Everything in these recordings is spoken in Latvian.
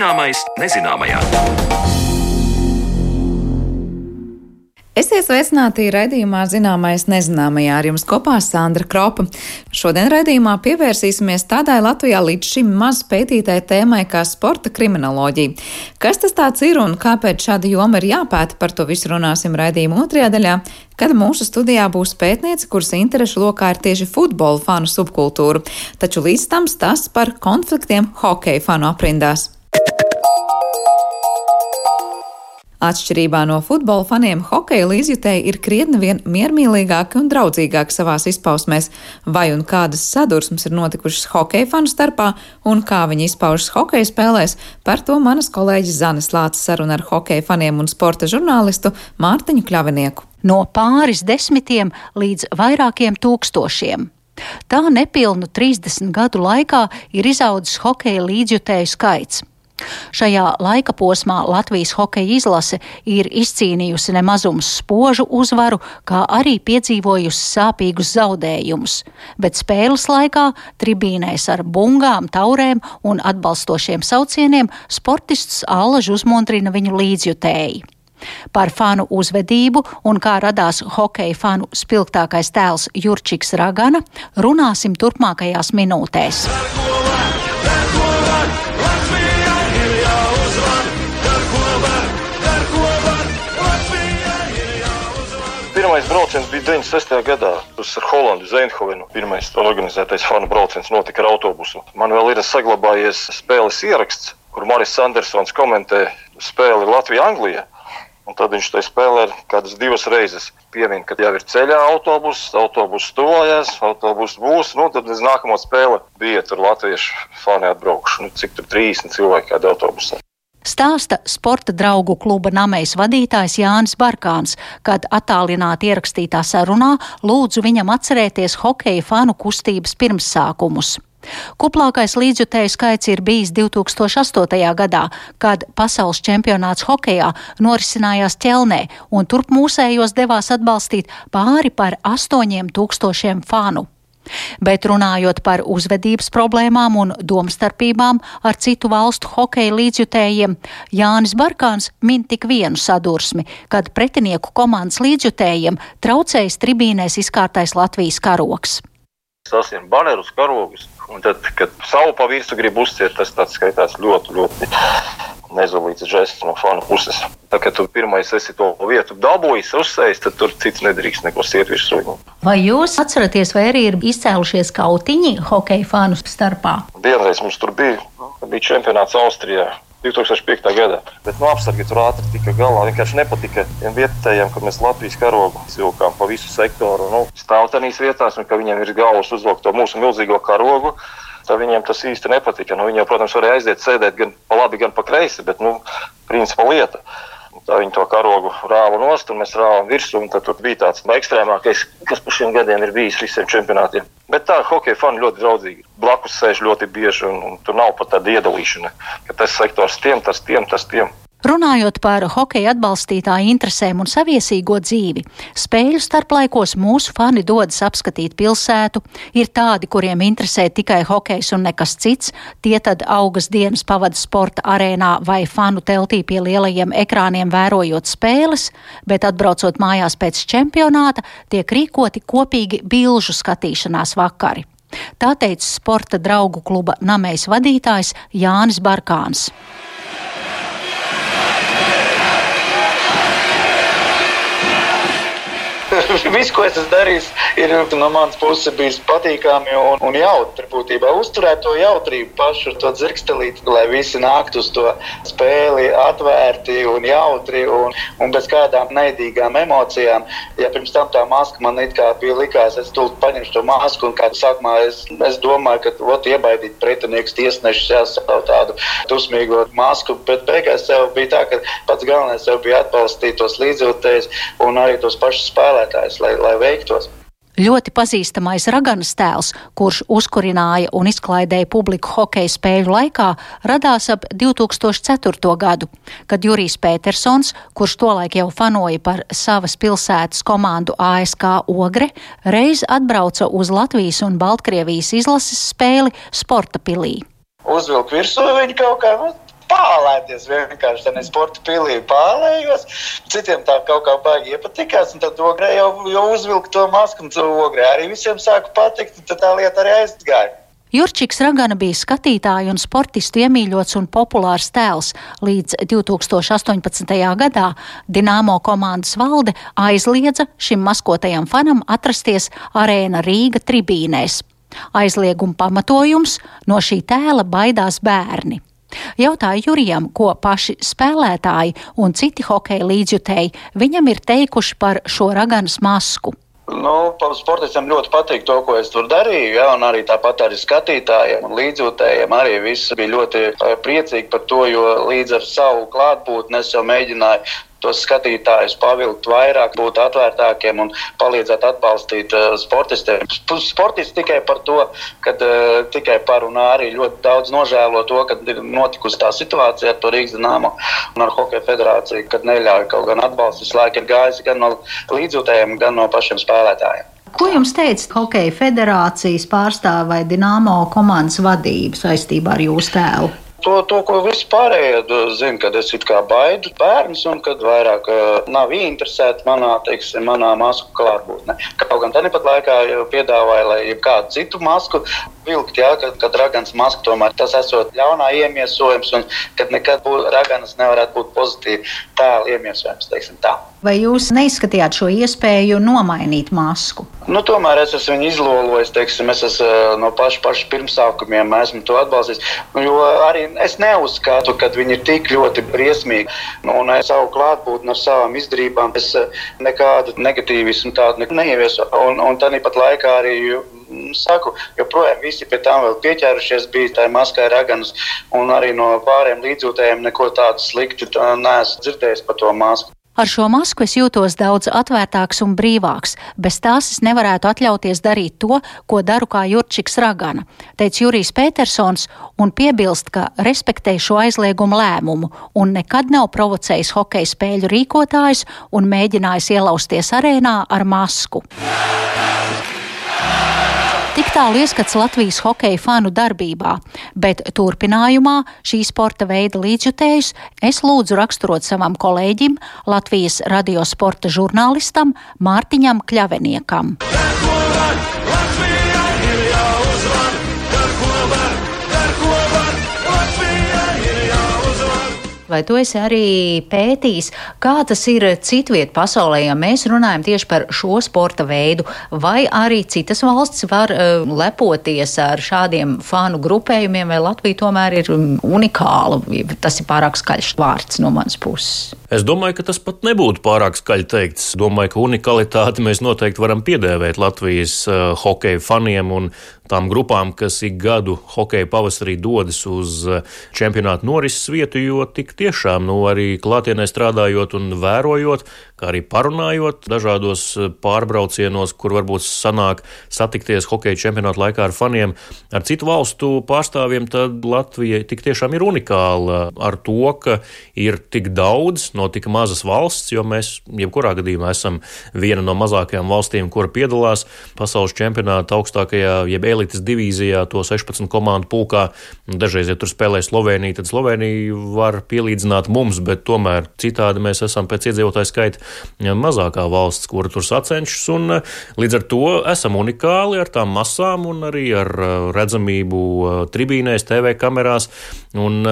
Zināmais nezināmajā. Esiet sveicināti raidījumā Zināmais nezināmajā ar jums kopā Sandra Kropa. Šodien raidījumā pievērsīsimies tādai Latvijā līdz šim maz pētītai tēmai kā sporta kriminoloģija. Kas tas tāds ir un kāpēc šāda joma ir jāpēta, par to visu runāsim raidījuma otrajā daļā, kad mūsu studijā būs pētniece, kuras interešu lokā ir tieši futbola fanu subkultūra, taču līdz tam stāsts par konfliktiem hokeja fanu aprindās. Atšķirībā no futbola faniem, hokeja līdzjutēji ir krietni vien miermīlīgāki un draudzīgāki savās izpausmēs, vai un kādas sadursmes ir notikušas hokeja fanu starpā un kā viņi izpaužas hokeja spēlēs, par to manas kolēģis Zanes Lācis saruna ar hokeja faniem un sporta žurnālistu Mārtiņu Kļavinieku. No pāris desmitiem līdz vairākiem tūkstošiem. Tā nepilnu 30 gadu laikā ir izaudzis hokeja līdzjutēju skaits. Šajā laika posmā Latvijas hokeja izlase ir izcīnījusi nemazumu spožu uzvaru, kā arī piedzīvojusi sāpīgus zaudējumus, bet spēles laikā tribīnēs ar bungām, taurēm un atbalstošiem saucieniem sportists allaž uzmundrina viņu līdzjutēji. Par fanu uzvedību un kā radās hokeja fanu spilgtākais tēls Jurčiks Ragana runāsim turpmākajās minūtēs. Pirmais brauciens bija 96. gadā uz Holandu, Zeinhovenu. Pirmais organizētais fanu brauciens notika ar autobusu. Man vēl ir saglabājies spēles ieraksts, kur Maris Andersons komentē spēli Latvijā-Anglijā. Un tad viņš tajā spēlē kādas divas reizes. Piemin, ka jau ir ceļā autobuss, autobuss tojas, autobuss būs. Nu, tad uz nākamo spēli bija tur latviešu fani atbraukuši. Nu, cik tur 30 cilvēki kādā autobusā. Stāsta sporta draugu kluba namējas vadītājs Jānis Barkāns, kad attālināti ierakstītā sarunā lūdzu viņam atcerēties hokeja fanu kustības pirmsākumus. Kuplākais līdzjutēju skaits ir bijis 2008. gadā, kad pasaules čempionāts hokejā norisinājās ķelnē, un turp mūsējos devās atbalstīt pāri par 8000 fanu. Bet runājot par uzvedības problēmām un domstarpībām ar citu valstu hokeja līdzjutējiem, Jānis Barkāns min tik vienu sadursmi, kad pretinieku komandas līdzjutējiem traucējis tribīnēs izkārtais Latvijas karoks. Sasien banerus, karogus, un tad, kad savu pa virsmu grib uzciet, tas tāds skaitās ļoti, ļoti nezolīts žests no fanu puses. Tā kā tu pirmais esi to vietu dabūjis, uzsējis, tad tur cits nedrīkst neko siet virsū. Vai jūs atceraties, vai arī ir izcēlušies kautiņi hokeja fanu starpā? Vienreiz mums tur bija, bija čempionāts Austrijā. 2005. gadā. Bet nu, apsargi tur ātri tika galā. Vienkārši nepatika tiem vietējiem, ka mēs Latvijas karogu izvilkām pa visu sektoru. Nu, stāv tenīs vietās, un ka viņiem ir galvas uzvilkt to mūsu milzīgo karogu tad viņiem tas īsti nepatika. Nu, viņi jau, protams, varēja aiziet sēdēt gan pa labi, gan pa kreisi, bet, nu, principā lieta. Tā viņi to karogu rāva nost, un mēs rāvām virsū. Tad bija tāds ekstrēmākais, kas pa šiem gadiem ir bijis visiem čempionātiem. Bet tā hokeja fani ļoti draudzīgi. Blakus sēž ļoti bieži, un, un tur nav pat tāda iedalīšana, ka tas sektors tiem, tas tiem, tas tiem. Runājot par hokeja atbalstītāju interesēm un saviesīgo dzīvi, spēļu starplaikos mūsu fani dodas apskatīt pilsētu, ir tādi, kuriem interesē tikai hokejs un nekas cits, tie tad augas dienas pavada sporta arēnā vai fanu teltī pie lielajiem ekrāniem vērojot spēles, bet atbraucot mājās pēc čempionāta, tiek rīkoti kopīgi bilžu skatīšanās vakari. Tā teica sporta draugu kluba namējas vadītājs Jānis Barkāns. Viss, ko es esmu darījis, ir no manas puses bijis patīkami un, un jautri. Būtībā uzturēt to jautrību pašu, to dzirkstelīti, lai visi nāktu uz to spēli atvērti un jautri un, un bez kādām neidīgām emocijām. Ja pirms tam tā maska man it kā bija likās, es tūlīt paņemšu to masku un kā sākumā es, es domāju, ka ot, iebaidīt pretinieks tiesnešus jāsavu tādu dusmīgo masku, bet beigās sev bija tā, ka pats galvenais sev bija atbalstīt tos līdzjūtējus un arī tos pašus spēlētājus spēlētājs, lai, lai veiktos. Ļoti pazīstamais Raganas tēls, kurš uzkurināja un izklaidēja publiku hokeja spēļu laikā, radās ap 2004. gadu, kad Jurijs Petersons, kurš tolaik jau fanoja par savas pilsētas komandu ASK Ogre, reiz atbrauca uz Latvijas un Baltkrievijas izlases spēli Sporta pilī. Uzvilk virsū viņu kaut kā, pālēties vienkārši tādā sporta pilī pālējos. Citiem tā kaut kā baigi iepatikās, un tad ogrē jau, jau uzvilka to masku, un to ogrē arī visiem sāka patikt, un tad tā lieta arī aizgāja. Jurčiks Ragana bija skatītāju un sportistu iemīļots un populārs tēls. Līdz 2018. gadā Dienāmo komandas valde aizliedza šim maskotajam fanam atrasties arēna Rīga tribīnēs. Aizlieguma pamatojums - no šī tēla baidās bērni. Jautāju Jurijam, ko paši spēlētāji un citi hokeja līdzjutēji viņam ir teikuši par šo raganas masku. Nu, sportistam ļoti patīk to, ko es tur darīju. Ja, un arī tāpat arī skatītājiem un līdzjūtējiem arī viss bija ļoti eh, priecīgi par to, jo līdz ar savu klātbūtni es jau mēģināju tos skatītājus pavilkt vairāk, būt atvērtākiem un palīdzēt atbalstīt uh, sportistiem. Sportisti tikai par to, ka uh, tikai par un arī ļoti daudz nožēlo to, ka ir notikusi tā situācija ar to Rīgas dīnāmu un ar Hokeja federāciju, kad neļauj kaut gan atbalsts visu laiku ir gājis gan no līdzjūtējiem, gan no pašiem spēlētājiem. Ko jums teica Hokeja federācijas pārstāvja vai Dienāmo komandas vadība saistībā ar jūsu tēlu? To, to, ko vispārējie zina, kad es kā baidu bērns un kad vairāk uh, nav interesēti manā, teiksim, manā masku klātbūtnē. Kaut gan tāpat laikā piedāvāja, lai kādu citu masku vilkt, jā, kad, kad ragans maska tomēr tas esot ļaunā iemiesojums un kad nekad būt, raganas nevarētu būt pozitīvi tēla iemiesojums, teiksim tā. Vai jūs neizskatījāt šo iespēju nomainīt masku? Nu, tomēr es esmu viņu izlolojis, teiksim, es esmu no paša, paša pirmsākumiem esmu to atbalstījis. Jo arī es neuzskatu, ka viņi ir tik ļoti briesmīgi. Nu, un es savu klātbūtni ar savām izdarībām, es nekādu negatīvismu tādu neieviesu. Un, un tāpat laikā arī saku, joprojām visi pie tām vēl pieķērušies, bija tā maskā raganas, un arī no pārējiem līdzjūtējiem neko tādu sliktu neesmu dzirdējis par to masku. Ar šo masku es jūtos daudz atvērtāks un brīvāks. Bez tās es nevarētu atļauties darīt to, ko daru kā Jurčiks Ragana, teica Jurijs Petersons un piebilst, ka respektē šo aizliegumu lēmumu un nekad nav provocējis hokeja spēļu rīkotājus un mēģinājis ielausties arēnā ar masku. Tik tālu ieskats Latvijas hokeja fanu darbībā, bet turpinājumā šī sporta veida līdzjutējus es lūdzu raksturot savam kolēģim, Latvijas radiosporta žurnālistam Mārtiņam Kļaveniekam. Vai tu esi arī pētījis, kā tas ir citviet pasaulē, ja mēs runājam tieši par šo sporta veidu, vai arī citas valsts var uh, lepoties ar šādiem fanu grupējumiem, vai Latvija tomēr ir um, unikāla? Tas ir pārāk skaļš vārds no manas puses. Es domāju, ka tas pat nebūtu pārāk skaļi teikts. Domāju, ka unikalitāti mēs noteikti varam piedēvēt Latvijas uh, hokeja faniem un tām grupām, kas ik gadu hokeja pavasarī dodas uz eh, čempionātu norises vietu, jo tik tiešām nu, arī klātienē strādājot un vērojot, kā arī parunājot dažādos eh, pārbraucienos, kur varbūt sanāk satikties hokeja čempionāta laikā ar faniem, ar citu valstu pārstāvjiem, tad Latvija tik tiešām ir unikāla ar to, ka ir tik daudz no tik mazas valsts, jo mēs jebkurā gadījumā esam viena no mazākajām valstīm, kura piedalās pasaules čempionāta augstākajā, jeb elites divīzijā, to 16 komandu pulkā. Dažreiz, ja tur spēlē Slovenija, tad Slovenija var pielīdzināt mums, bet tomēr citādi mēs esam pēc iedzīvotāju skaita mazākā valsts, kura tur sacenšas. Un, līdz ar to esam unikāli ar tām masām un arī ar redzamību tribīnēs, TV kamerās. Un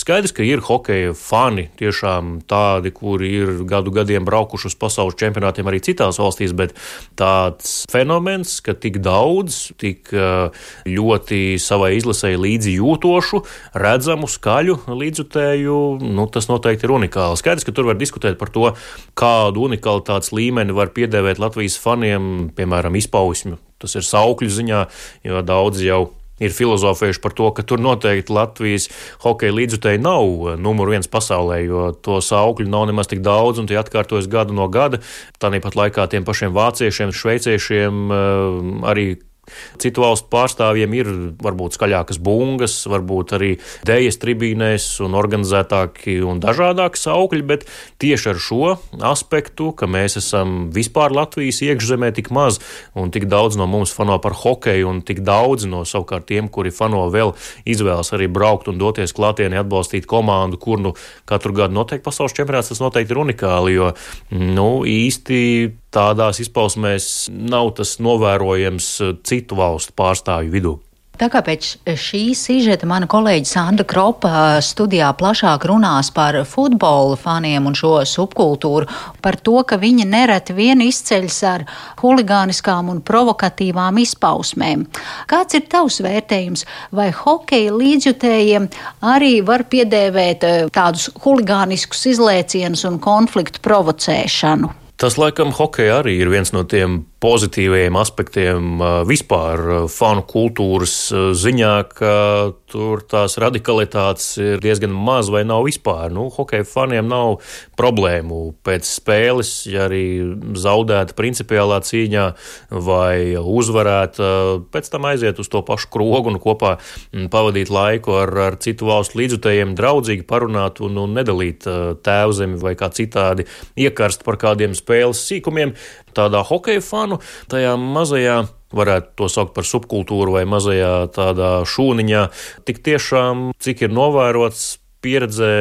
skaidrs, ka ir hokeja fani tiešām tādi, kuri ir gadu gadiem braukuši uz pasaules čempionātiem arī citās valstīs, bet tāds fenomens, ka tik daudz, tik ļoti savai izlasēji līdzi jūtošu, redzamu, skaļu līdzutēju, nu, tas noteikti ir unikāli. Skaidrs, ka tur var diskutēt par to, kādu unikalitātes līmeni var piedēvēt Latvijas faniem, piemēram, izpausmi. Tas ir saukļu ziņā, jo daudz jau ir filozofējuši par to, ka tur noteikti Latvijas hokeja līdzutēji nav numur viens pasaulē, jo to saukļu nav nemaz tik daudz, un tie atkārtojas gadu no gada. Tāpat laikā tiem pašiem vāciešiem, šveiciešiem arī Citu valstu pārstāvjiem ir varbūt skaļākas bungas, varbūt arī dēļas tribīnēs un organizētāki un dažādāki saukļi, bet tieši ar šo aspektu, ka mēs esam vispār Latvijas iekšzemē tik maz un tik daudz no mums fano par hokeju un tik daudz no savukārt tiem, kuri fano vēl izvēlas arī braukt un doties klātienē atbalstīt komandu, kur nu katru gadu notiek pasaules čempionāts, tas noteikti ir unikāli, jo nu īsti tādās izpausmēs nav tas novērojams citu valstu pārstāvju vidū. Tā kā pēc šī sižeta mana kolēģi Sandra Kropa studijā plašāk runās par futbola faniem un šo subkultūru, par to, ka viņi nereti vien izceļas ar huligāniskām un provokatīvām izpausmēm. Kāds ir tavs vērtējums? Vai hokeja līdzjutējiem arī var piedēvēt tādus huligāniskus izlēcienus un konfliktu provocēšanu? Tas, laikam, hokeja arī ir viens no tiem pozitīvajiem aspektiem vispār fanu kultūras ziņā, ka tur tās radikalitātes ir diezgan maz vai nav vispār. Nu, hokeja faniem nav problēmu pēc spēles, ja arī zaudēta principiālā cīņā vai uzvarēta, pēc tam aiziet uz to pašu krogu un kopā pavadīt laiku ar, ar citu valstu līdzutējiem, draudzīgi parunāt un, un nedalīt tēvzemi vai kā citādi iekarst par kādiem spēles sīkumiem tādā hokeja fanu, tajā mazajā varētu to saukt par subkultūru vai mazajā tādā šūniņā. Tik tiešām, cik ir novērots pieredzē,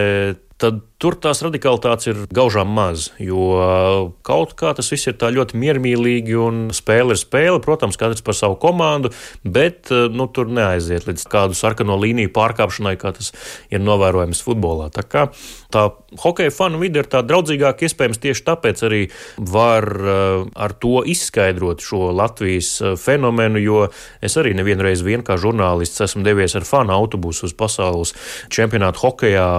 tad tur tās radikalitātes ir gaužām maz, jo kaut kā tas viss ir tā ļoti miermīlīgi un spēle ir spēle, protams, katrs par savu komandu, bet nu, tur neaiziet līdz kādu sarkano līniju pārkāpšanai, kā tas ir novērojams futbolā. Tā kā tā hokeja fanu vide ir tā draudzīgāka, iespējams, tieši tāpēc arī var ar to izskaidrot šo Latvijas fenomenu, jo es arī nevienreiz vien kā žurnālists esmu devies ar fanu autobusu uz pasaules čempionātu hokejā,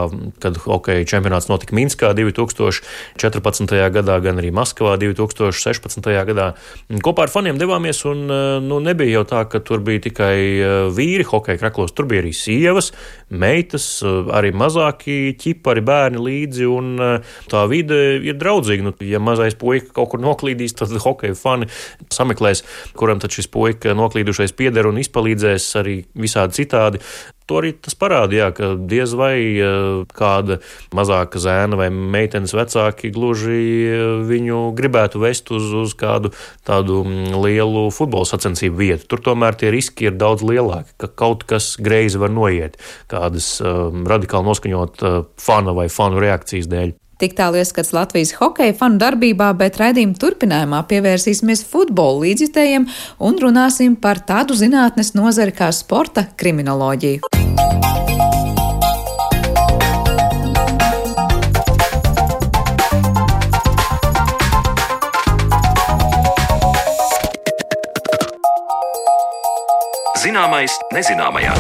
kad hokeja čempionāts čempionāts notika Minskā 2014. gadā, gan arī Maskavā 2016. gadā. Kopā ar faniem devāmies, un eh, nu, nebija jau tā, ka tur bija tikai eh, vīri hokeja kraklos, tur bija arī sievas, meitas, eh, arī mazāki ķipari, bērni līdzi, un tā vide ir draudzīga. Nu, ja mazais puika kaut kur noklīdīs, tad hokeja fani sameklēs, kuram tad šis puika noklīdušais pieder un izpalīdzēs arī visādi citādi. To arī tas parādīja, ka diez vai kāda mazāka zēna vai meitenes vecāki gluži viņu gribētu vest uz, uz kādu tādu mm, lielu futbola sacensību vietu. Tur tomēr tie riski ir daudz lielāki, ka kaut kas greizi var noiet kādas um, radikāli noskaņot uh, fana vai fanu reakcijas dēļ. Tik tālu ieskats Latvijas hokeja fanu darbībā, bet raidījuma turpinājumā pievērsīsimies futbola līdzjutējiem un runāsim par tādu zinātnes nozari kā sporta kriminoloģiju. Zināmais nezināmajā.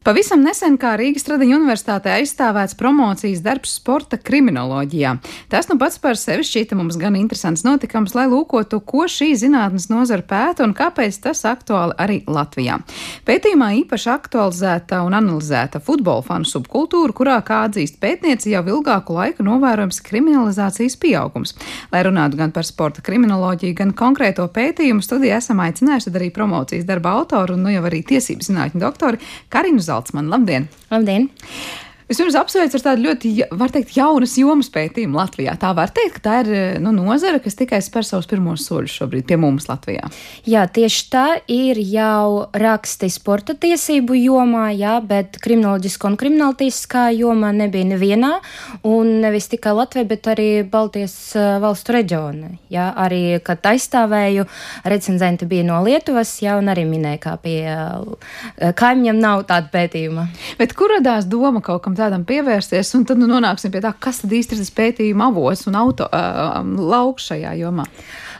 Pavisam nesen kā Rīgas Tradiņu universitātē aizstāvēts promocijas darbs sporta kriminoloģijā. Tas nu pats par sevi šķita mums gan interesants notikums, lai lūkotu, ko šī zinātnes nozara pēta un kāpēc tas aktuāli arī Latvijā. Pētījumā īpaši aktualizēta un analizēta futbola fanu subkultūra, kurā, kā atzīst pētnieci, jau ilgāku laiku novērojams kriminalizācijas pieaugums. Lai runātu gan par sporta kriminoloģiju, gan konkrēto pētījumu, studijā esam aicinājuši arī promocijas darba autoru un nu jau arī tiesību zinātņu doktori Karinu Zaltsmanu. Labdien! Labdien! Vispirms apsveicu ar tādu ļoti, var teikt, jaunas jomas pētījumu Latvijā. Tā var teikt, ka tā ir nu, nozara, kas tikai spēr savus pirmos soļus šobrīd pie mums Latvijā. Jā, tieši tā ir jau raksti sporta tiesību jomā, jā, bet kriminoloģiskā un krimināltiesiskā jomā nebija nevienā, un nevis tikai Latvija, bet arī Baltijas valstu reģiona. Jā, arī, kad aizstāvēju, recenzenti bija no Lietuvas, jā, un arī minēja, kā pie kaimiņiem nav tāda pētījuma. Bet kur radās doma kaut kam? Tādam pievērsties, un tad nu, nonāksim pie tā, kas tad īsti ir tas pētījuma avots un auto uh, lauks šajā jomā.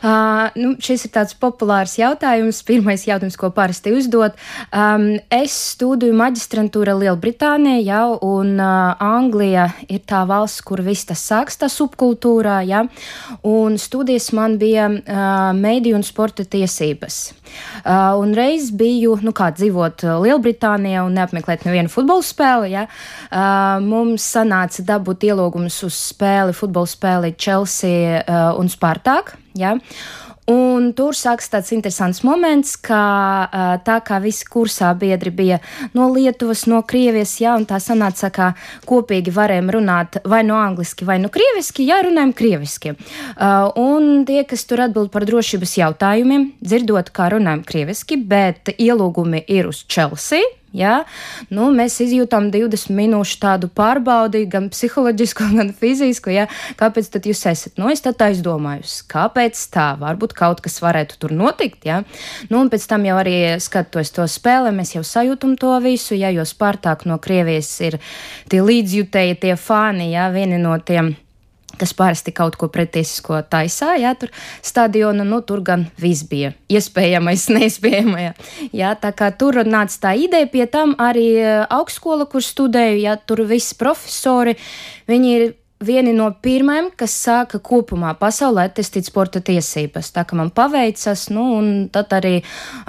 Uh, nu, šis ir tāds populārs jautājums. Pirmais jautājums, ko parasti uzdod. Um, es studēju maģistrantūrā Lielbritānijā, ja, un uh, Anglija ir tā valsts, kur viss tas sāks, tā subkultūrā, ja, un studijas man bija uh, mediju un sporta tiesības. Uh, un reiz biju, nu, kā dzīvot Lielbritānijā un neapmeklēt nevienu futbola spēli, ja, uh, mums sanāca dabūt ielūgumus uz spēli, futbola spēli Chelsea uh, un Spartak. Ja? Un tur sākas tāds interesants moments, ka tā kā visi kursā biedri bija no Lietuvas, no Krievijas, jā, un tā sanāca, ka kopīgi varējām runāt vai no angliski, vai no krieviski, jā, runājam krieviski. Un tie, kas tur atbild par drošības jautājumiem, dzirdot, kā runājam krieviski, bet ielūgumi ir uz Chelsea Ja? Nu, mēs izjūtam 20 minūšu tādu pārbaudi, gan psiholoģisku, gan fizisku. Ja? Kāpēc tad jūs esat? Nu, es tad aizdomāju, kāpēc tā? Varbūt kaut kas varētu tur notikt. Ja? Nu, un pēc tam jau arī skatoties to spēli, mēs jau sajūtam to visu, ja? jo Spartāk no Krievijas ir tie līdzjutēji, tie fani, ja? vieni no tiem kas parasti kaut ko pretiesisko taisā, jā, tur stadionu, nu, tur gan viss bija iespējamais, neiespējamajā. Jā, tā kā tur nāca tā ideja, pie tam arī eh, augstskola, kur studēju, jā, tur visi profesori, viņi ir vieni no pirmajiem, kas sāka kopumā pasaulē testīt sporta tiesības. Tā kā man paveicas, nu, un tad arī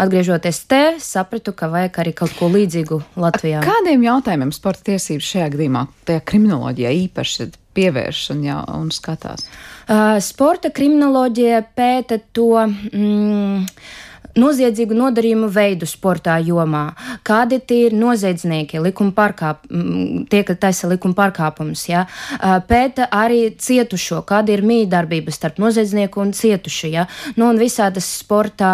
atgriežoties te, sapratu, ka vajag arī kaut ko līdzīgu Latvijā. Ar kādiem jautājumiem sporta tiesības šajā gadījumā, tajā kriminoloģijā īpaši pievērš un, jā, un skatās? Uh, sporta kriminoloģija pēta to. Mm, noziedzīgu nodarījumu veidu sportā jomā, kādi ir noziedznieki, likuma pārkāp, tie, kas taisa likuma pārkāpumus, ja? pēta arī cietušo, kāda ir mīdarbība starp noziedznieku un cietušu, ja? nu, un visādas sportā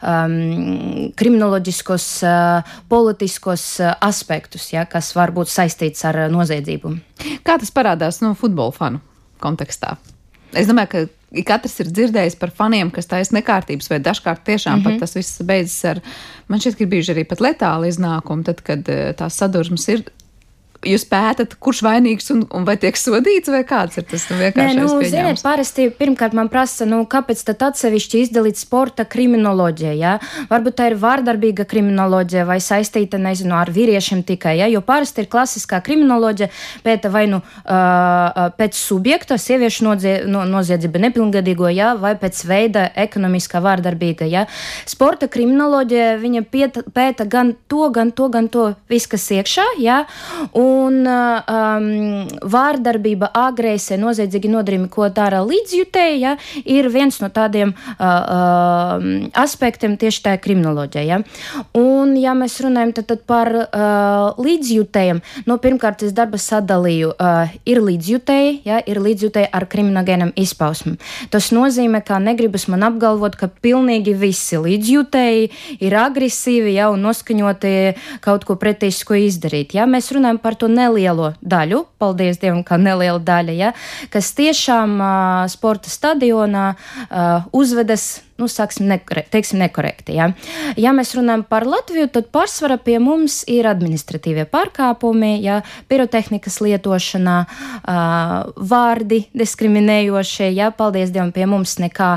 um, kriminoloģiskos, uh, politiskos uh, aspektus, ja? kas var būt saistīts ar noziedzību. Kā tas parādās no futbola fanu kontekstā? Es domāju, ka katrs ir dzirdējis par faniem, kas taisa nekārtības, vai dažkārt tiešām mm -hmm. pat mhm. tas viss beidzas ar, man šķiet, ka ir bijuši arī pat letāli iznākumi, tad, kad eh, tās sadursmes ir jūs pētat, kurš vainīgs un, un vai tiek sodīts, vai kāds ir tas nu, vienkārši? Nē, nu, ziniet, parasti pirmkārt man prasa, nu, kāpēc tad atsevišķi izdalīt sporta kriminoloģija, ja? Varbūt tā ir vārdarbīga kriminoloģija vai saistīta, nezinu, ar vīriešiem tikai, ja? Jo parasti ir klasiskā kriminoloģija pēta vai nu uh, pēc subjekta, sieviešu nozie, no, noziedzība nepilngadīgo, ja? Vai pēc veida ekonomiskā vārdarbīga, ja? Sporta kriminoloģija, viņa pieta, pēta gan to, gan to, gan to, viss, kas iekšā, ja? Un Un um, vārdarbība, agresija, noziedzīgi nodarījumi, ko dara līdzjutēji, ja, ir viens no tādiem uh, uh, aspektiem tieši tajā kriminoloģijā. Ja. Un, ja mēs runājam tad, tad par uh, līdzjutējiem, nu, pirmkārt, es darba sadalīju, uh, ir līdzjutēji, ja, ir līdzjutēji ar kriminogēnam izpausmēm. Tas nozīmē, ka negribas man apgalvot, ka pilnīgi visi līdzjutēji ir agresīvi, ja, un noskaņoti kaut ko pretējisko izdarīt. Ja. Mēs runājam par to nelielo daļu, paldies Dievam, ka neliela daļa, ja, kas tiešām uh, sporta stadionā uh, uzvedas nu, sāksim, nekore, teiksim, nekorekti. Ja? ja mēs runājam par Latviju, tad pārsvarā pie mums ir administratīvie pārkāpumi, ja? pirotehnikas lietošanā, uh, vārdi diskriminējošie. Ja? Paldies Dievam, pie mums nekā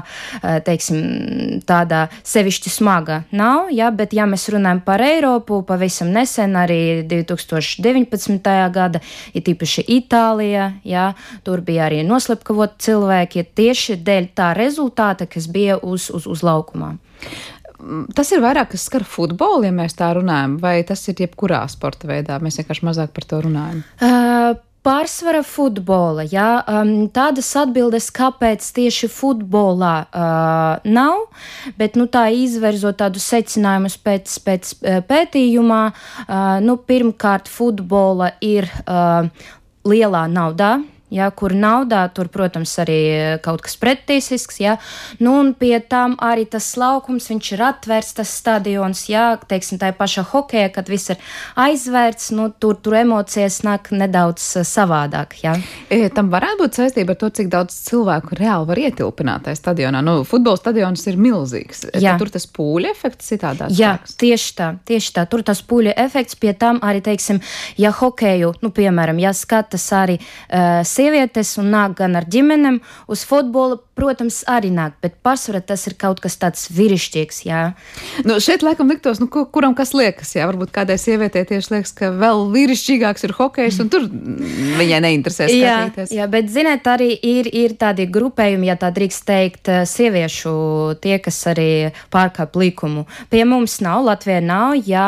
teiksim, tāda sevišķi smaga nav. Ja? Bet, ja mēs runājam par Eiropu, pavisam nesen, arī 2019. gada, ir tīpaši Itālija, ja? tur bija arī noslepkavot cilvēki tieši dēļ tā rezultāta, kas bija uz uz, uz laukumā. Tas ir vairāk, kas skar futbolu, ja mēs tā runājam, vai tas ir jebkurā sporta veidā? Mēs vienkārši mazāk par to runājam. Uh, Pārsvara futbola, jā, um, tādas atbildes, kāpēc tieši futbolā uh, nav, bet nu, tā izverzot tādus secinājumus pēc, pēc pētījumā, uh, nu, pirmkārt, futbola ir uh, lielā naudā, ja, kur naudā, tur, protams, arī kaut kas pretīsisks, ja, nu, un pie tam arī tas laukums, viņš ir atvērts, tas stadions, ja, teiksim, tā paša hokeja, kad viss ir aizvērts, nu, tur, tur emocijas nāk nedaudz eh, savādāk, ja. E, tam varētu būt saistība ar to, cik daudz cilvēku reāli var ietilpināt tajā stadionā. Nu, futbola stadions ir milzīgs. E, jā. Tur tas pūļa efekts citādā. Jā, spēks. tieši tā, tieši tā. Tur tas pūļa efekts pie tam arī, teiksim, ja hokeju, nu, piemēram, ja skatas arī uh, sievietes un nāk gan ar ģimenēm uz futbolu, protams, arī nāk, bet pārsvarā tas ir kaut kas tāds vīrišķīgs. Nu, šeit laikam liktos, nu, kuram kas liekas, jā, varbūt kādai sievietei tieši liekas, ka vēl vīrišķīgāks ir hokejs, un tur viņai neinteresē skatīties. Jā, jā bet, ziniet, arī ir, ir tādi grupējumi, ja tā drīkst teikt, sieviešu tie, kas arī pārkāp likumu. Pie mums nav, Latvijā nav, jā,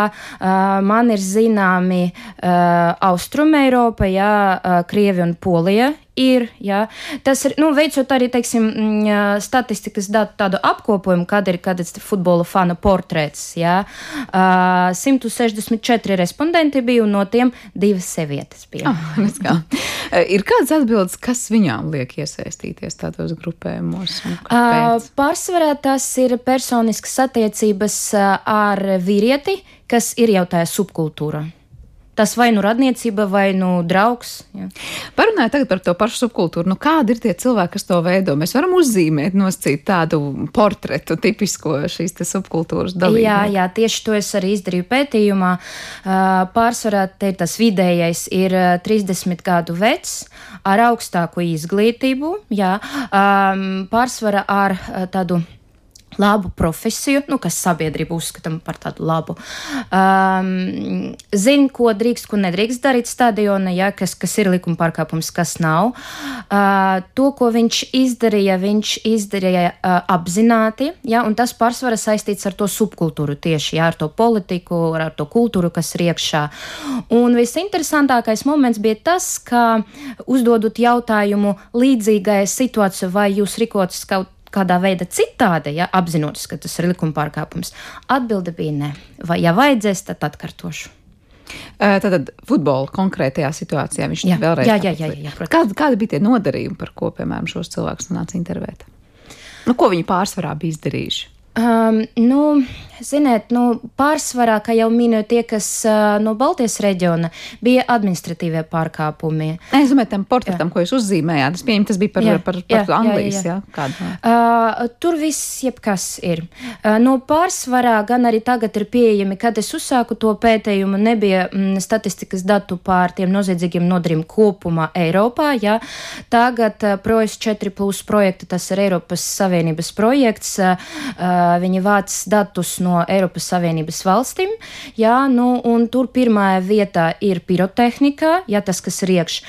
man ir zināmi Austruma Eiropa, jā, Krievi un Polija ir. Jā. Tas ir, nu, veicot arī, teiksim, mm, statistikas datu tādu apkopojumu, kad ir, ir futbola fana portrets, jā. Uh, 164 respondenti bija, un no tiem divas sievietes bija. Oh, kā. ir kādas atbildes, kas viņām liek iesaistīties tādos grupējumos? Uh, pārsvarā tas ir personiskas attiecības ar vīrieti, kas ir jau tajā subkultūrā. Tas vai nu radniecība, vai nu draugs. Ja. Parunājot tagad par to pašu subkultūru, nu kādi ir tie cilvēki, kas to veido? Mēs varam uzzīmēt, noscīt tādu portretu tipisko šīs subkultūras dalībnieku. Jā, jā, tieši to es arī izdarīju pētījumā. Pārsvarā te ir tas vidējais ir 30 gadu vecs ar augstāku izglītību, jā, pārsvarā ar tādu labu profesiju, nu, kas sabiedrība uzskatām par tādu labu. Um, Zina, ko drīkst, ko nedrīkst darīt stadionā, ja, kas, kas ir likuma pārkāpums, kas nav. Uh, to, ko viņš izdarīja, viņš izdarīja uh, apzināti, ja, un tas pārsvarā saistīts ar to subkultūru tieši, ja, ar to politiku, ar, ar to kultūru, kas ir iekšā. Un visinteresantākais moments bija tas, ka uzdodot jautājumu līdzīgai situācijai, vai jūs rīkotas kaut kādā veidā citādi, ja apzinoties, ka tas ir likuma pārkāpums? Atbilde bija nē. Vai ja vajadzēs, tad atkārtošu. Tātad futbola konkrētajā situācijā viņš jā, vēlreiz jā, jā, jā, jā, jā, kādi, kādi bija tie nodarījumi, par ko, piemēram, šos cilvēkus nāca intervēt? Nu, ko viņi pārsvarā bija izdarījuši? Um, nu, ziniet, nu, pārsvarā, kā jau minēju, tie, kas uh, no Baltijas reģiona bija administratīvie pārkāpumi. Es domāju, tam portretam, jā. ko jūs uzzīmējāt, es pieņemu, tas bija par, jā, par, par, par Anglijas, jā, jā. jā kādu. Uh, tur viss jebkas ir. Uh, no pārsvarā gan arī tagad ir pieejami, kad es uzsāku to pētījumu, nebija mm, statistikas datu pār tiem noziedzīgiem nodarījumiem kopumā Eiropā, jā. Tagad uh, ProS 4 plus projekta, tas ir Eiropas Savienības projekts. Uh, viņi vāc datus no Eiropas Savienības valstīm, jā, nu, un tur pirmā vietā ir pirotehnika, jā, tas, kas ir iekš,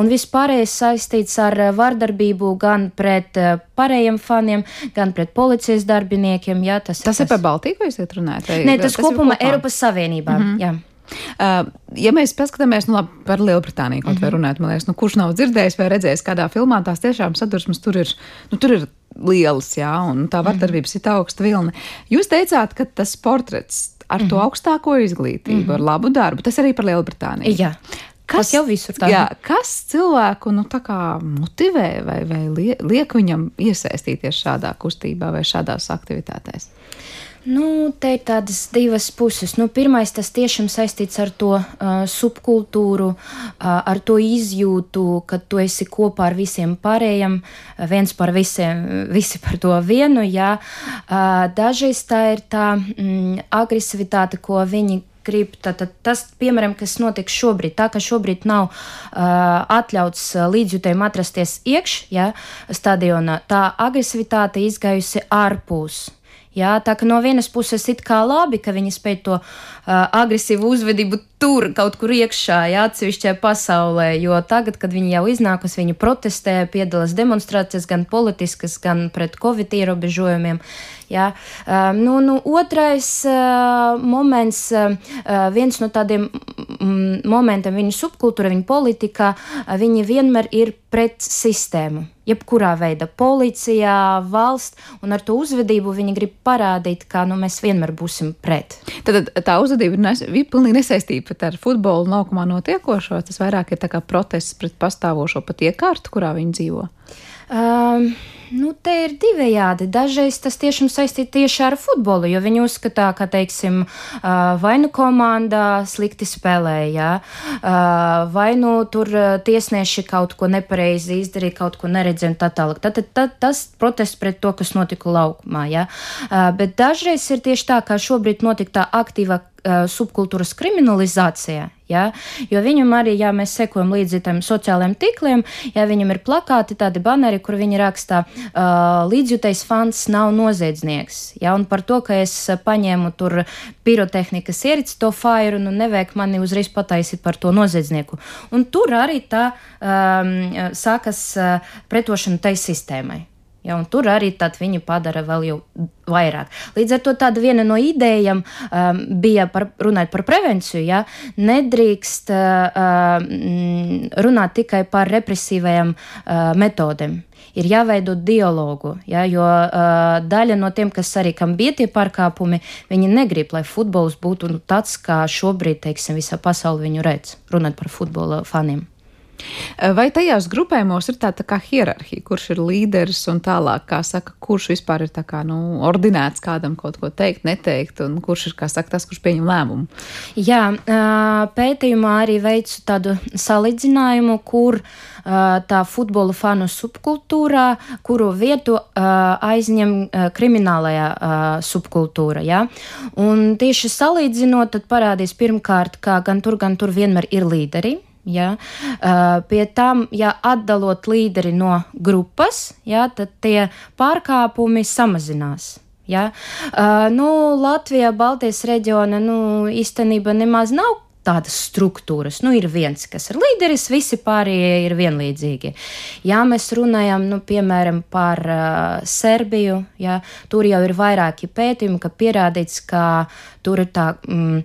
un vispārējais saistīts ar vardarbību gan pret pārējiem faniem, gan pret policijas darbiniekiem, jā, tas, tas ir. Tas ir par Baltiju, ko jūs runājat? Nē, tas, tas kopumā Eiropas Savienībā, mm -hmm. jā. Uh, ja mēs paskatāmies nu, labi, par Lielbritāniju, kaut mm -hmm. vai mhm. runājot, man liekas, nu, kurš nav dzirdējis vai redzējis kādā filmā, tās tiešām sadursmes tur ir, nu, tur ir lielas, jā, un tā vardarbības mm -hmm. ir augsta vilna. Jūs teicāt, ka tas portrets ar mm -hmm. to mhm. augstāko izglītību, mm -hmm. ar labu darbu, tas arī par Lielbritāniju. Jā. Kas tas jau visur tā ir? Jā, kas cilvēku nu, motivē vai, vai liek viņam iesaistīties šādā kustībā vai šādās aktivitātēs? Nu, te ir tādas divas puses. Nu, pirmais, tas tiešām saistīts ar to uh, subkultūru, uh, ar to izjūtu, ka tu esi kopā ar visiem pārējiem, viens par visiem, visi par to vienu. Jā. Uh, dažreiz tā ir tā mm, agresivitāte, ko viņi grib. Tātad tas, piemēram, kas notiek šobrīd, tā ka šobrīd nav uh, atļauts līdzjutējiem atrasties iekš, ja, stadionā, tā agresivitāte izgājusi ārpus. Jā, tā ka no vienas puses ir kā labi, ka viņi spēj to uh, agresīvu uzvedību tur kaut kur iekšā, jā, atsevišķajā pasaulē, jo tagad, kad viņi jau iznākas, viņi protestē, piedalās demonstrācijas gan politiskas, gan pret covid ierobežojumiem. Jā. Uh, nu, nu, otrais uh, moments, uh, viens no tādiem mm, momentiem viņa subkultūra, viņa politika, uh, viņi vienmēr ir pret sistēmu. Jebkurā veidā, policijā, valsts, un ar to uzvedību viņi grib parādīt, ka nu, mēs vienmēr būsim pret. Tad tā uzvedība ir, nes, ir pilnīgi nesaistīta ar futbolu laukumā notiekošo. Tas vairāk ir protests pret pastāvošo pat iekārtu, kurā viņi dzīvo. Um, Nu, te ir divējādi. Dažreiz tas tiešām saistīts tieši ar futbolu, jo viņi uzskatā, ka, teiksim, vai nu komandā slikti spēlēja, vai nu tur tiesneši kaut ko nepareizi izdarīja, kaut ko neredzēja un tā tālāk. Tad, tad, tad tas protests pret to, kas notika laukumā. Ja? Bet dažreiz ir tieši tā, kā šobrīd notika tā aktīva subkultūras kriminalizācija. Ja? Jo viņam arī, ja mēs sekojam līdzi tam sociālajiem tīkliem, ja viņam ir plakāti, tādi baneri, kur viņi rakstā, uh, līdzjūtais fans nav noziedznieks. Ja? Un par to, ka es paņēmu tur pirotehnikas ierici to fairu, nu nevajag mani uzreiz pataisīt par to noziedznieku. Un tur arī tā um, sākas uh, pretošana tai sistēmai. Ja, tur arī viņi padara vēl vairāk. Līdz ar to tāda viena no idejām um, bija par, runāt par prevenciju. Ja, nedrīkst uh, runāt tikai par represīvajām uh, metodēm. Ir jāveido dialogu, ja, jo uh, daļa no tiem, kas arī kam bija tie pārkāpumi, viņi negrib, lai futbols būtu nu, tāds, kā šobrīd, teiksim, visā pasaulē viņu redz, runāt par futbola faniem. Vai tajās grupējumos ir tāda tā kā hierarhija, kurš ir līderis un tālāk, kā saka, kurš vispār ir tā kā, nu, ordinēts kādam kaut ko teikt, neteikt, un kurš ir, kā saka, tas, kurš pieņem lēmumu? Jā, pētījumā arī veicu tādu salīdzinājumu, kur tā futbola fanu subkultūrā, kuru vietu aizņem kriminālajā subkultūra. Ja? Un tieši salīdzinot, tad parādīs pirmkārt, ka gan tur, gan tur vienmēr ir līderi Ja? Uh, pie tam, ja atdalot līderi no grupas, ja, tad tie pārkāpumi samazinās. Ja? Uh, nu, Latvijā, Baltijas reģiona nu, īstenībā nemaz nav tādas struktūras. Nu, ir viens, kas ir līderis, visi pārējie ir vienlīdzīgi. Ja mēs runājam, nu, piemēram, par uh, Serbiju, ja, tur jau ir vairāki pētījumi, ka pierādīts, ka tur ir tā mm,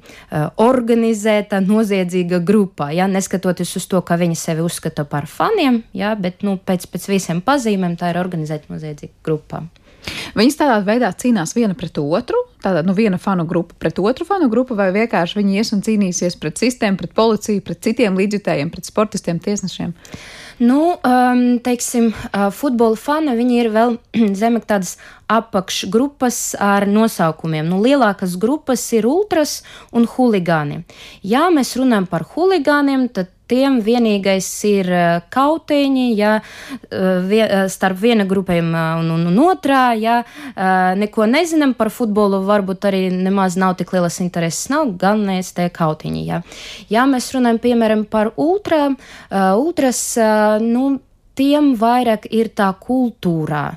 organizēta, noziedzīga grupa. Ja, neskatoties uz to, ka viņi sevi uzskata par faniem, ja, bet nu, pēc, pēc visiem pazīmēm tā ir organizēta noziedzīga grupa. Viņas tādā veidā cīnās viena pret otru, tātad nu, viena fanu grupa pret otru fanu grupu, vai vienkārši viņi ies un cīnīsies pret sistēmu, pret policiju, pret citiem līdzjutējiem, pret sportistiem, tiesnešiem. Nu, um, teiksim, uh, futbola fani, ir vēl zemek tādas apakšgrupas ar nosaukumiem. Nu, lielākas grupas ir ultras un huligāni. Ja mēs runājam par huligāniem, tad tiem vienīgais ir eh, kautiņi, ja eh, vie, eh, starp viena grupēm un, un, un otrā, ja neko nezinām par futbolu, varbūt arī nemaz nav tik lielas intereses, nav mēs tie kautiņi. Ja, ja mēs runājam, piemēram, par ultra, ultras, nu, tiem vairāk ir tā kultūrā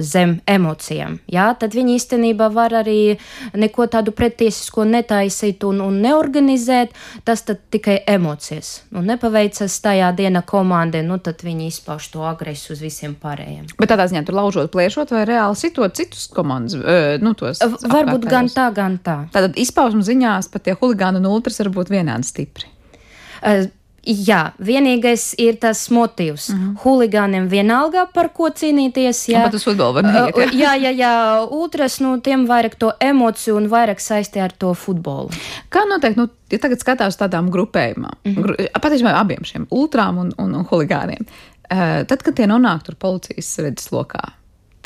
zem emocijām. Jā, tad viņi īstenībā var arī neko tādu pretiesisko netaisīt un, un neorganizēt. Tas tikai emocijas. Un nepaveicas tajā dienā komandai, nu tad viņi izpauž to agresiju uz visiem pārējiem. Bet tādā ziņā tur laužot, plēšot vai reāli sitot citus komandas, uh, nu tos. Varbūt apkārtējos. gan tā, gan tā. Tātad izpausmu ziņās pat tie huligāni un ultras var būt vienādi stipri. Uh, Jā, vienīgais ir tas motīvs. Mm -hmm. Huligāniem vienalga par ko cīnīties. Jā, bet uz futbolu var neiet. Jā, jā, jā, jā. Otrs, nu, tiem vairāk to emociju un vairāk saistē ar to futbolu. Kā noteikti, nu, ja tagad skatās tādām grupējumām, mm -hmm. patiesībā abiem šiem ultrām un, un, un huligāniem, uh, tad, kad tie nonāk tur policijas redzes lokā,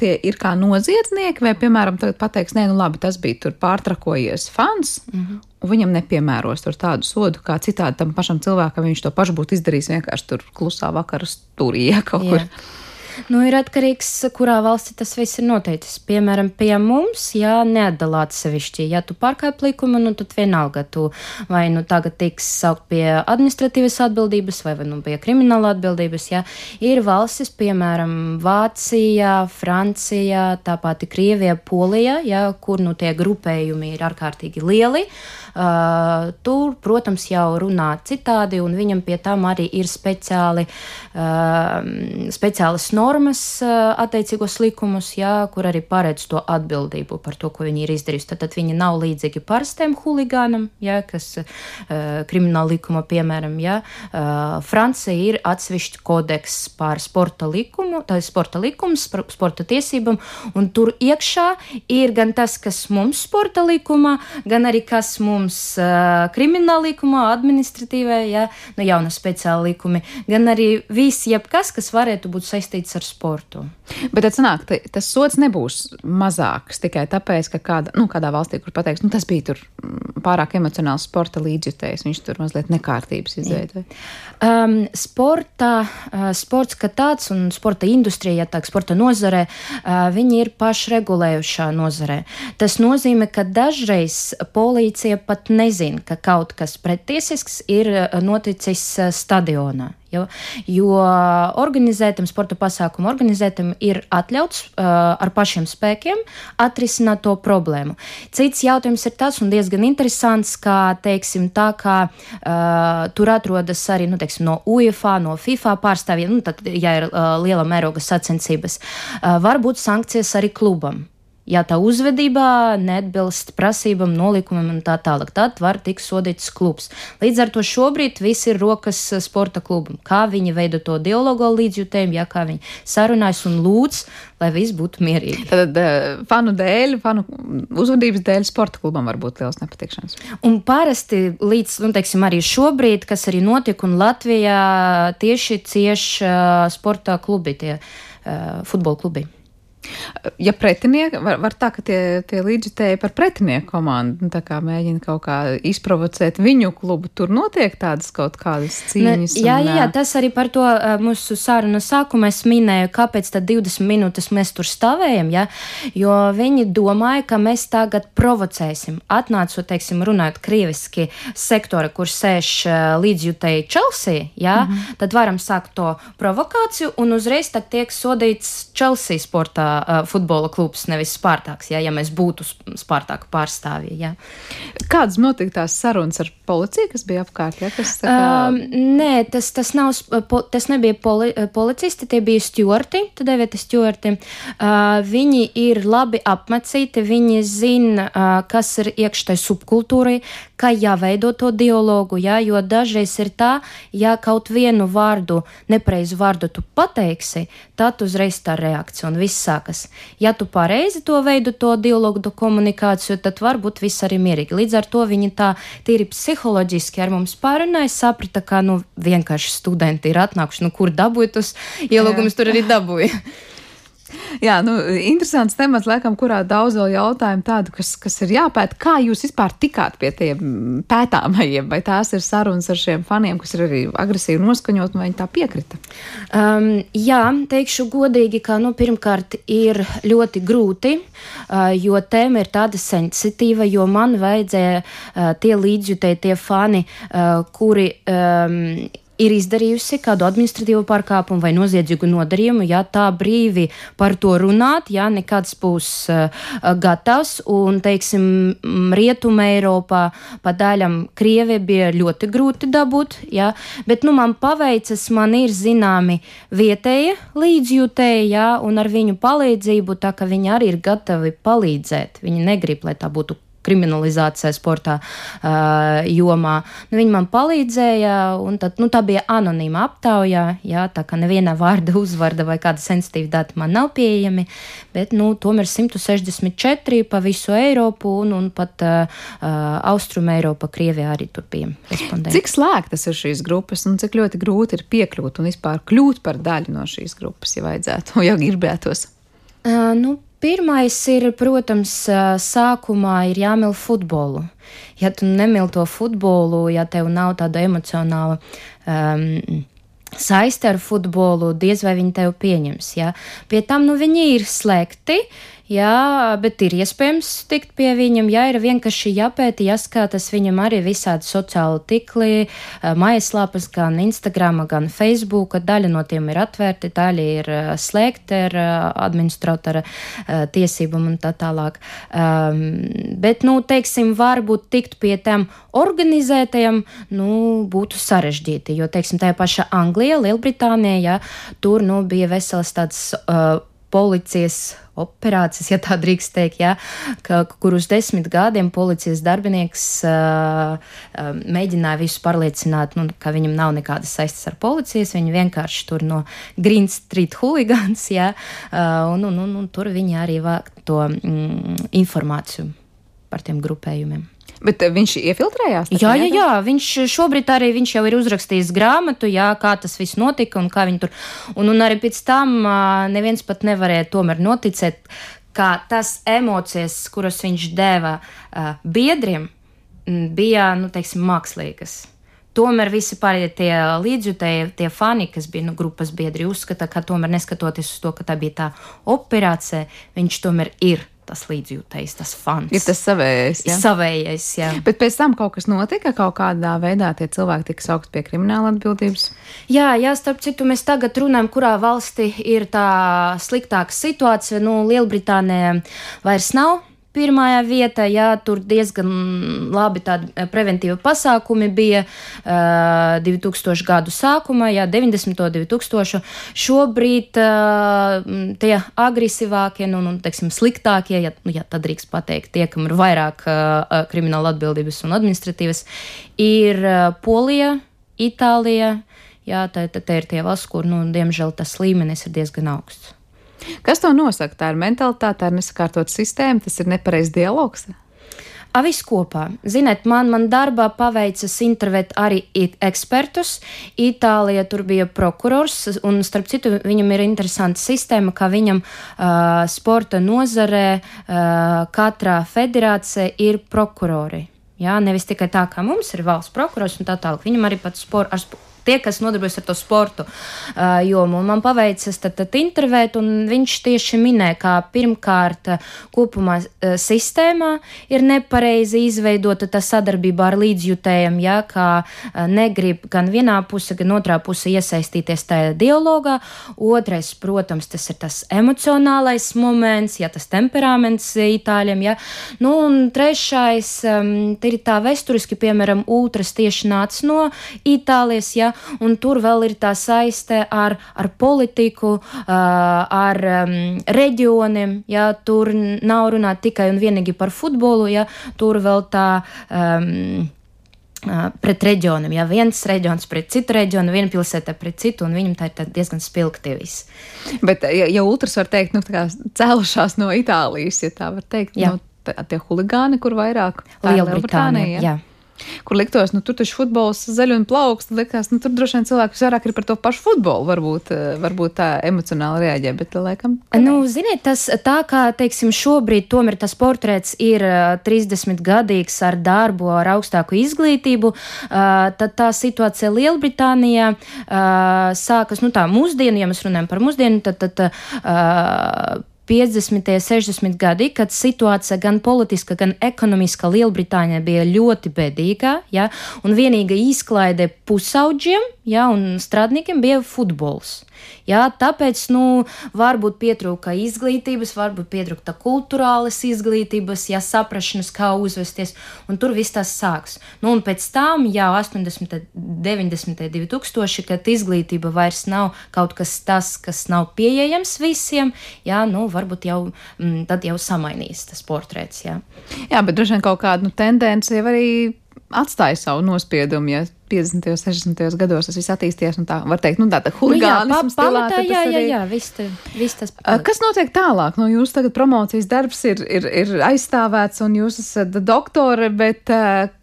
tie ir kā noziedznieki, vai, piemēram, tagad pateiks, nē, nu labi, tas bija tur pārtrakojies fans, mm -hmm. un viņam nepiemēros tur tādu sodu, kā citādi tam pašam cilvēkam viņš to pašu būtu izdarījis vienkārši tur klusā vakara stūrī, ja kaut kur. Nu, ir atkarīgs, kurā valstī tas viss ir noteicis. Piemēram, pie mums, ja neatdala atsevišķi, ja tu pārkāp likumu, nu, tad vienalga tu vai nu tagad tiks saukt pie administratīvas atbildības vai, vai nu pie krimināla atbildības, ja ir valstis, piemēram, Vācija, Francija, tāpat Krievija, Polija, ja, kur nu tie grupējumi ir ārkārtīgi lieli. Uh, tur, protams, jau runā citādi, un viņam pie tam arī ir speciāli, uh, speciālas normas normas, attiecīgos likumus, jā, kur arī paredz to atbildību par to, ko viņi ir izdarījuši. Tad, tad viņi nav līdzīgi parastiem huligānam, jā, kas krimināla likuma, piemēram, jā. Francija ir atsevišķi kodeks pār sporta likumu, tā ir sporta likums, sporta tiesībām, un tur iekšā ir gan tas, kas mums sporta likumā, gan arī kas mums krimināla likumā, administratīvā, jā, nu jauna speciāla likumi, gan arī viss jebkas, kas varētu būt saistīts saistīts ar sportu. Bet tad sanāk, tas sots nebūs mazāks tikai tāpēc, ka kāda, nu, kādā valstī, kur pateiks, nu, tas bija tur mm, pārāk emocionāls sporta līdzjutējs, viņš tur mazliet nekārtības izveidoja. Um, sporta, uh, sports kā tāds un sporta industrija, ja tā sporta nozare, uh, viņi ir pašregulējušā nozare. Tas nozīmē, ka dažreiz policija pat nezina, ka kaut kas pretiesisks ir uh, noticis uh, stadionā. Jo, jo organizētam, sporta pasākumu organizētam ir atļauts uh, ar pašiem spēkiem atrisināt to problēmu. Cits jautājums ir tas, un diezgan interesants, kā, teiksim, tā kā uh, tur atrodas arī, nu, teiksim, no UEFA, no FIFA pārstāvjiem, nu, tad, ja ir uh, liela mēroga sacensības, uh, var būt sankcijas arī klubam. Ja tā uzvedībā neatbilst prasībām, nolikumam un tā tālāk, tad var tikt sodīts klubs. Līdz ar to šobrīd viss ir rokas eh, sporta klubam. Kā viņi veido to dialogu līdzjutējumu, ja kā viņi sarunājas un lūdz, lai viss būtu mierīgi. Tad uh, fanu dēļ, fanu uzvedības dēļ sporta klubam var būt liels nepatikšanas. Un parasti līdz, nu, teiksim, arī šobrīd, kas arī notika, un Latvijā tieši cieši uh, sporta klubi, tie uh, futbola klubi. Ja pretinieki, var, var tā, ka tie, tie līdzjutēji par pretinieku komandu nu, mēģina kaut kā izprovocēt viņu klubu, tur notiek tādas kaut kādas cīņas. Ne, jā, un, jā, tas arī par to mūsu sāruna sākumā es minēju, kāpēc tad 20 minūtes mēs tur stāvējam, ja? jo viņi domāja, ka mēs tagad provocēsim. Atnācu, teiksim, runājot krieviski sektora, kur sēž līdzjutēji Chelsea, ja? mm -hmm. tad varam sākt to provokāciju un uzreiz tad tiek sodīts Chelsea sportā uh, futbola klubs, nevis Spārtāks, ja, ja mēs būtu Spārtāka pārstāvji. Ja. Kādas notika tās sarunas ar policiju, kas bija apkārt? Ja, kas, kā... um, nē, tas, tas, nav, po, tas nebija poli, policisti, tie bija stjorti, tad devieti stjorti. Uh, viņi ir labi apmacīti, viņi zina, uh, kas ir iekštai subkultūrai, kā jāveido to dialogu, ja, jo dažreiz ir tā, ja kaut vienu vārdu, nepreizu vārdu tu pateiksi, tad uzreiz tā reakcija un viss sākas. Ja tu pareizi to veidu, to dialogu, to komunikāciju, tad varbūt viss arī mierīgi. Līdz ar to viņi tā tīri psiholoģiski ar mums pārunāja, saprata, ka nu vienkārši studenti ir atnākuši, nu kur dabūja tos ielūgumus, tur arī dabūja. Jā, nu, interesants temats, laikam, kurā daudz vēl jautājumu tādu, kas, kas ir jāpēta. Kā jūs vispār tikāt pie tiem pētāmajiem? Vai tās ir sarunas ar šiem faniem, kas ir arī agresīvi noskaņot, vai viņi tā piekrita? Um, jā, teikšu godīgi, ka, nu, pirmkārt, ir ļoti grūti, uh, jo tēma ir tāda sensitīva, jo man vajadzēja uh, tie līdzjutēji, tie fani, uh, kuri um, ir izdarījusi kādu administratīvu pārkāpumu vai noziedzīgu nodarījumu, ja tā brīvi par to runāt, ja nekāds būs uh, gatavs, un, teiksim, Rietuma Eiropā pa daļam Krievi bija ļoti grūti dabūt, ja, bet, nu, man paveicas, man ir zināmi vietēji līdzjūtēji, ja, un ar viņu palīdzību, tā ka viņi arī ir gatavi palīdzēt, viņi negrib, lai tā būtu kriminalizācijā, sportā uh, jomā. Nu, viņi man palīdzēja, un tad, nu, tā bija anonīma aptaujā, jā, tā kā neviena vārda, uzvārda vai kāda sensitīva data man nav pieejami, bet, nu, tomēr 164 pa visu Eiropu un, un pat uh, Austrum Eiropa, Krievijā arī tur bija respondenti. Cik slēgtas ir šīs grupas un cik ļoti grūti ir piekļūt un vispār kļūt par daļu no šīs grupas, ja vajadzētu, ja gribētos? Uh, nu, Pirmais ir, protams, sākumā ir jāmīl futbolu. Ja tu nemīli to futbolu, ja tev nav tāda emocionāla um, saiste ar futbolu, diez vai viņi tevi pieņems. Ja? Pie tam nu, viņi ir slēgti, Jā, bet ir iespējams tikt pie viņam, ja ir vienkārši jāpēta, jāskatās viņam arī visādi sociāli tikli, mājaslapas, gan Instagram, gan Facebook. Daļa no tiem ir atvērti, daļa ir slēgta ar administratora tiesībām un tā tālāk. Um, bet, nu, teiksim, varbūt tikt pie tām organizētajām, nu, būtu sarežģīti, jo, teiksim, tajā pašā Anglijā, Lielbritānijā, ja, tur, nu, bija veselas tādas uh, policijas operācijas, ja tā drīkst teikt, ja, ka, kur uz desmit gadiem policijas darbinieks uh, uh, mēģināja visus pārliecināt, nu, ka viņam nav nekādas saistes ar policijas, viņi vienkārši tur no Green Street hooligans, ja, uh, un, un, un, un tur viņi arī vāk to mm, informāciju par tiem grupējumiem. Bet eh, viņš iefiltrējās? Jā, jā, jā, viņš šobrīd arī viņš jau ir uzrakstījis grāmatu, jā, kā tas viss notika un kā viņi tur. Un, un arī pēc tam neviens pat nevarēja tomēr noticēt, ka tas emocijas, kuras viņš deva uh, biedriem, bija, nu, teiksim, mākslīgas. Tomēr visi pārējie tie līdzjutēji, tie fani, kas bija nu, grupas biedri, uzskata, ka tomēr neskatoties uz to, ka tā bija tā operācija, viņš tomēr ir tas līdzjūtais, tas fans. Ir tas savējais. Ja? Savējais, jā. Bet pēc tam kaut kas notika, kaut kādā veidā tie cilvēki tika saukt pie krimināla atbildības. Jā, jā, starp citu, mēs tagad runājam, kurā valstī ir tā sliktāka situācija. Nu, Lielbritānijā vairs nav pirmajā vietā, jā, tur diezgan labi tādi eh, preventīvi pasākumi bija uh, eh, 2000 gadu sākumā, jā, 90. 2000. Šobrīd uh, tie agresīvākie, nu, nu, teiksim, sliktākie, ja, nu, ja tad drīkst pateikt, tie, kam ir vairāk uh, krimināla atbildības un administratīvas, ir uh, Polija, Itālija, jā, tā, tā, tā ir tie valsts, kur, nu, diemžēl tas līmenis ir diezgan augsts. Kas to nosaka? Tā ir mentalitāte, tā ir nesakārtot sistēma, tas ir nepareizs dialogs. A, viss kopā. Ziniet, man, man darbā paveicas intervēt arī ekspertus. Itālijā tur bija prokurors, un starp citu, viņam ir interesanta sistēma, ka viņam uh, sporta nozarē uh, katrā federācija ir prokurori. Jā, nevis tikai tā, kā mums ir valsts prokurors un tā tālāk. Viņam arī pats spor, ar tie, kas nodarbojas ar to sportu uh, jomu. Un man paveicas tad, tad intervēt, un viņš tieši minēja, ka pirmkārt kopumā uh, sistēmā ir nepareizi izveidota tā sadarbība ar līdzjutējiem, ja, kā uh, negrib gan vienā pusē, gan otrā pusē iesaistīties tajā dialogā. Otrais, protams, tas ir tas emocionālais moments, ja tas temperaments itāļiem, ja. Nu, un trešais, um, ir tā vēsturiski, piemēram, ultras tieši nāca no Itālijas, ja, un tur vēl ir tā saiste ar, ar politiku, ar um, reģioniem, ja tur nav runāt tikai un vienīgi par futbolu, ja tur vēl tā. Um, pret reģioniem. Ja viens reģions pret citu reģionu, viena pilsēta pret citu, un viņam tā ir diezgan spilgti viss. Bet, ja, ja ultras var teikt, nu, cēlušās no Itālijas, ja tā var teikt, jā. nu, tie huligāni, kur vairāk Lielbritānija. Jā. Kur liktos, nu, tur taču futbols zaļ un plaukst, likās, nu, tur droši vien cilvēki vairāk ir par to pašu futbolu, varbūt, eh, varbūt tā emocionāli reaģē, bet, laikam. Nu, ziniet, tas tā kā, teiksim, šobrīd tomēr tas portrets ir 30 eh, gadīgs ar darbu, ar augstāku izglītību, eh, tad tā situācija Lielbritānijā sākas, nu, tā mūsdienu, ja mēs runājam par mūsdienu, tad, tad 50. un 60. gadi, kad situācija gan politiska, gan ekonomiska Lielbritānijā bija ļoti bēdīga, ja, un vienīgā izklaide pusauģiem ja, un strādniekiem bija futbols. Jā, tāpēc nu, varbūt pietrūka izglītības, varbūt pietrūka kultūrālas izglītības, ja saprašanas, kā uzvesties, un tur viss tas sāks. Nu, un pēc tam, jau 80, 90, 2000, kad izglītība vairs nav kaut kas tas, kas nav pieejams visiem, jā, nu, varbūt jau m, tad jau samainīs tas portrets. Jā, jā bet droši vien kaut kādu nu, tendenci jau arī atstāja savu nospiedumu. Ja 50. un 60. gados tas viss attīstījās, un tā var teikt, nu, tāda huligānisms. Nu, jā, pamatā, jā, jā, jā, viss, viss tas. Paliek. Kas notiek tālāk? Nu, jūs tagad promocijas darbs ir, ir, ir aizstāvēts, un jūs esat doktore, bet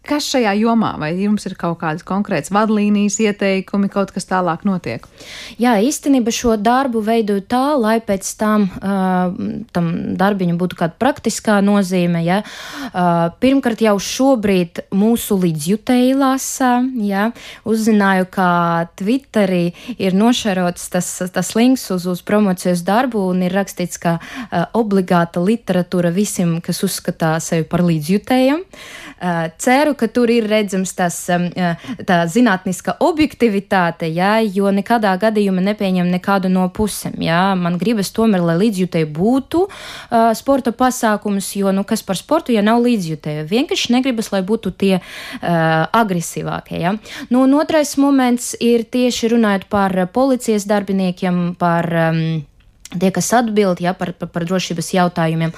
kas šajā jomā, vai jums ir kaut kādas konkrētas vadlīnijas, ieteikumi, kaut kas tālāk notiek? Jā, īstenībā šo darbu veidoju tā, lai pēc tam uh, tam darbiņam būtu kāda praktiskā nozīme. Ja? Uh, pirmkārt, jau šobrīd mūsu līdzjutēji lasa, ja? Ja, uzzināju, ka Twitterī ir nošarots tas, tas links uz, uz promocijas darbu un ir rakstīts, ka uh, obligāta literatūra visiem, kas uzskatā sevi par līdzjutējiem. Uh, ceru, ka tur ir redzams tas, um, tā zinātniska objektivitāte, ja, jo nekādā gadījumā nepieņem nekādu no pusēm. Ja. Man gribas tomēr, lai līdzjutēji būtu uh, sporta pasākums, jo, nu, kas par sportu, ja nav līdzjutēji, vienkārši negribas, lai būtu tie uh, agresīvākie. Ja. Nu, un otrais moments ir tieši runājot par policijas darbiniekiem, par um, tie, kas atbild ja, par, par, par drošības jautājumiem,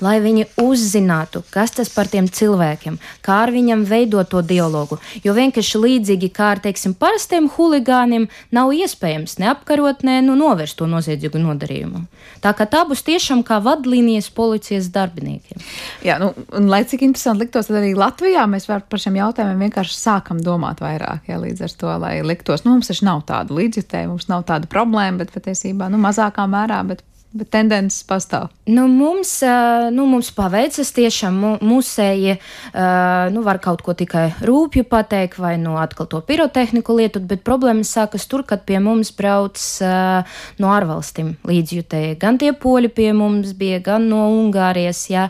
lai viņi uzzinātu, kas tas par tiem cilvēkiem, kā ar viņiem veidot to dialogu. Jo vienkārši līdzīgi kā ar, teiksim, parastiem huligāniem, nav iespējams neapkarot, ne nu, novērst to noziedzīgu nodarījumu. Tā kā tā būs tiešām kā vadlīnijas policijas darbiniekiem. Jā, nu, un lai cik interesanti liktos, tad arī Latvijā mēs par šiem jautājumiem vienkārši sākam domāt vairāk, ja līdz ar to, lai liktos, nu, mums taču nav tādu līdzjutēju, mums nav tāda problēma, bet patiesībā, nu, mazākā mērā mērā, bet tendences pastāv. Nu, mums, nu, mums paveicas tiešām musēji, nu, var kaut ko tikai rūpju pateikt, vai nu atkal to pirotehniku lietot, bet problēmas sākas tur, kad pie mums brauc no ārvalstīm līdzjutēji. Gan tie poļi pie mums bija, gan no Ungārijas, jā.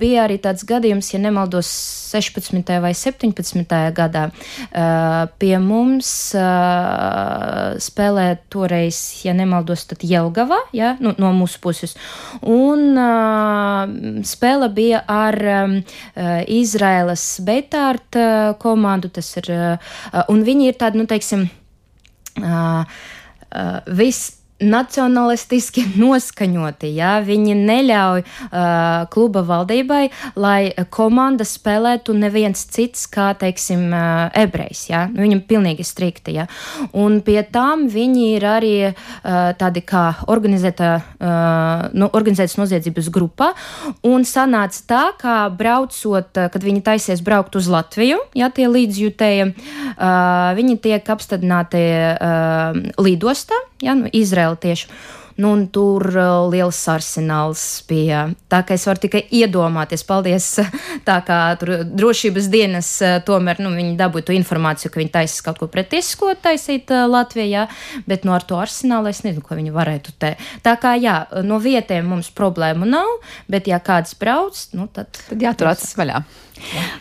Bija arī tāds gadījums, ja nemaldos, 16. vai 17. gadā pie mums spēlē toreiz, ja nemaldos, tad Jelgava, jā, nu, no mūsu puses. Un uh, spēle bija ar um, Izraēlas Beitārt uh, komandu, tas ir, uh, un viņi ir tādi, nu, teiksim, uh, uh, viss nacionalistiski noskaņoti. Ja? Viņi neļauj uh, kluba valdībai, lai komanda spēlētu neviens cits kā, teiksim, uh, ebrejs. Ja? Nu, viņam pilnīgi strikti. Ja? Un pie tām viņi ir arī uh, tādi kā organizēta, uh, nu, organizētas noziedzības grupa. Un sanāca tā, ka braucot, kad viņi taisies braukt uz Latviju, ja tie līdzjutēji, uh, viņi tiek apstādināti uh, lidostā, ja, nu, tieši. Nu, un tur uh, liels arsenāls bija. Tā kā es varu tikai iedomāties, paldies, tā kā tur drošības dienas uh, tomēr, nu, viņi dabūja to informāciju, ka viņi taisīs kaut ko pretisko taisīt uh, Latvijā, bet nu, ar to arsenālu es nezinu, ko viņi varētu te. Tā kā, jā, no vietēm mums problēmu nav, bet ja kāds brauc, nu, tad. Tad jātur acis vaļā.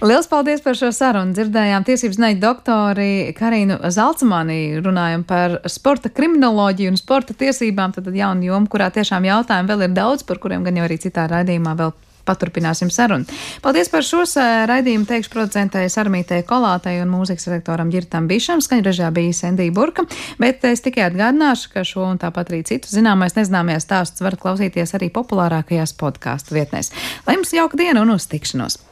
Lielas paldies par šo sarunu. Dzirdējām tiesības neiģi doktori Karinu Zalcamānī, runājam par sporta kriminoloģiju un sporta tiesībām. Tad jauna joma, kurā tiešām jautājumu vēl ir daudz, par kuriem gan jau arī citā raidījumā vēl paturpināsim sarunu. Paldies par šo raidījumu, teikšu producentei Sarmītei Kolātei un mūzikas redaktoram Girtam Bišam. Skaņrežā bija Sendija Burka, bet es tikai atgādināšu, ka šo un tāpat arī citu zināmais nezināmajās stāstus varat klausīties arī populārākajās podkāstu vietnēs. Lai jums jauka diena un uz tikšanos!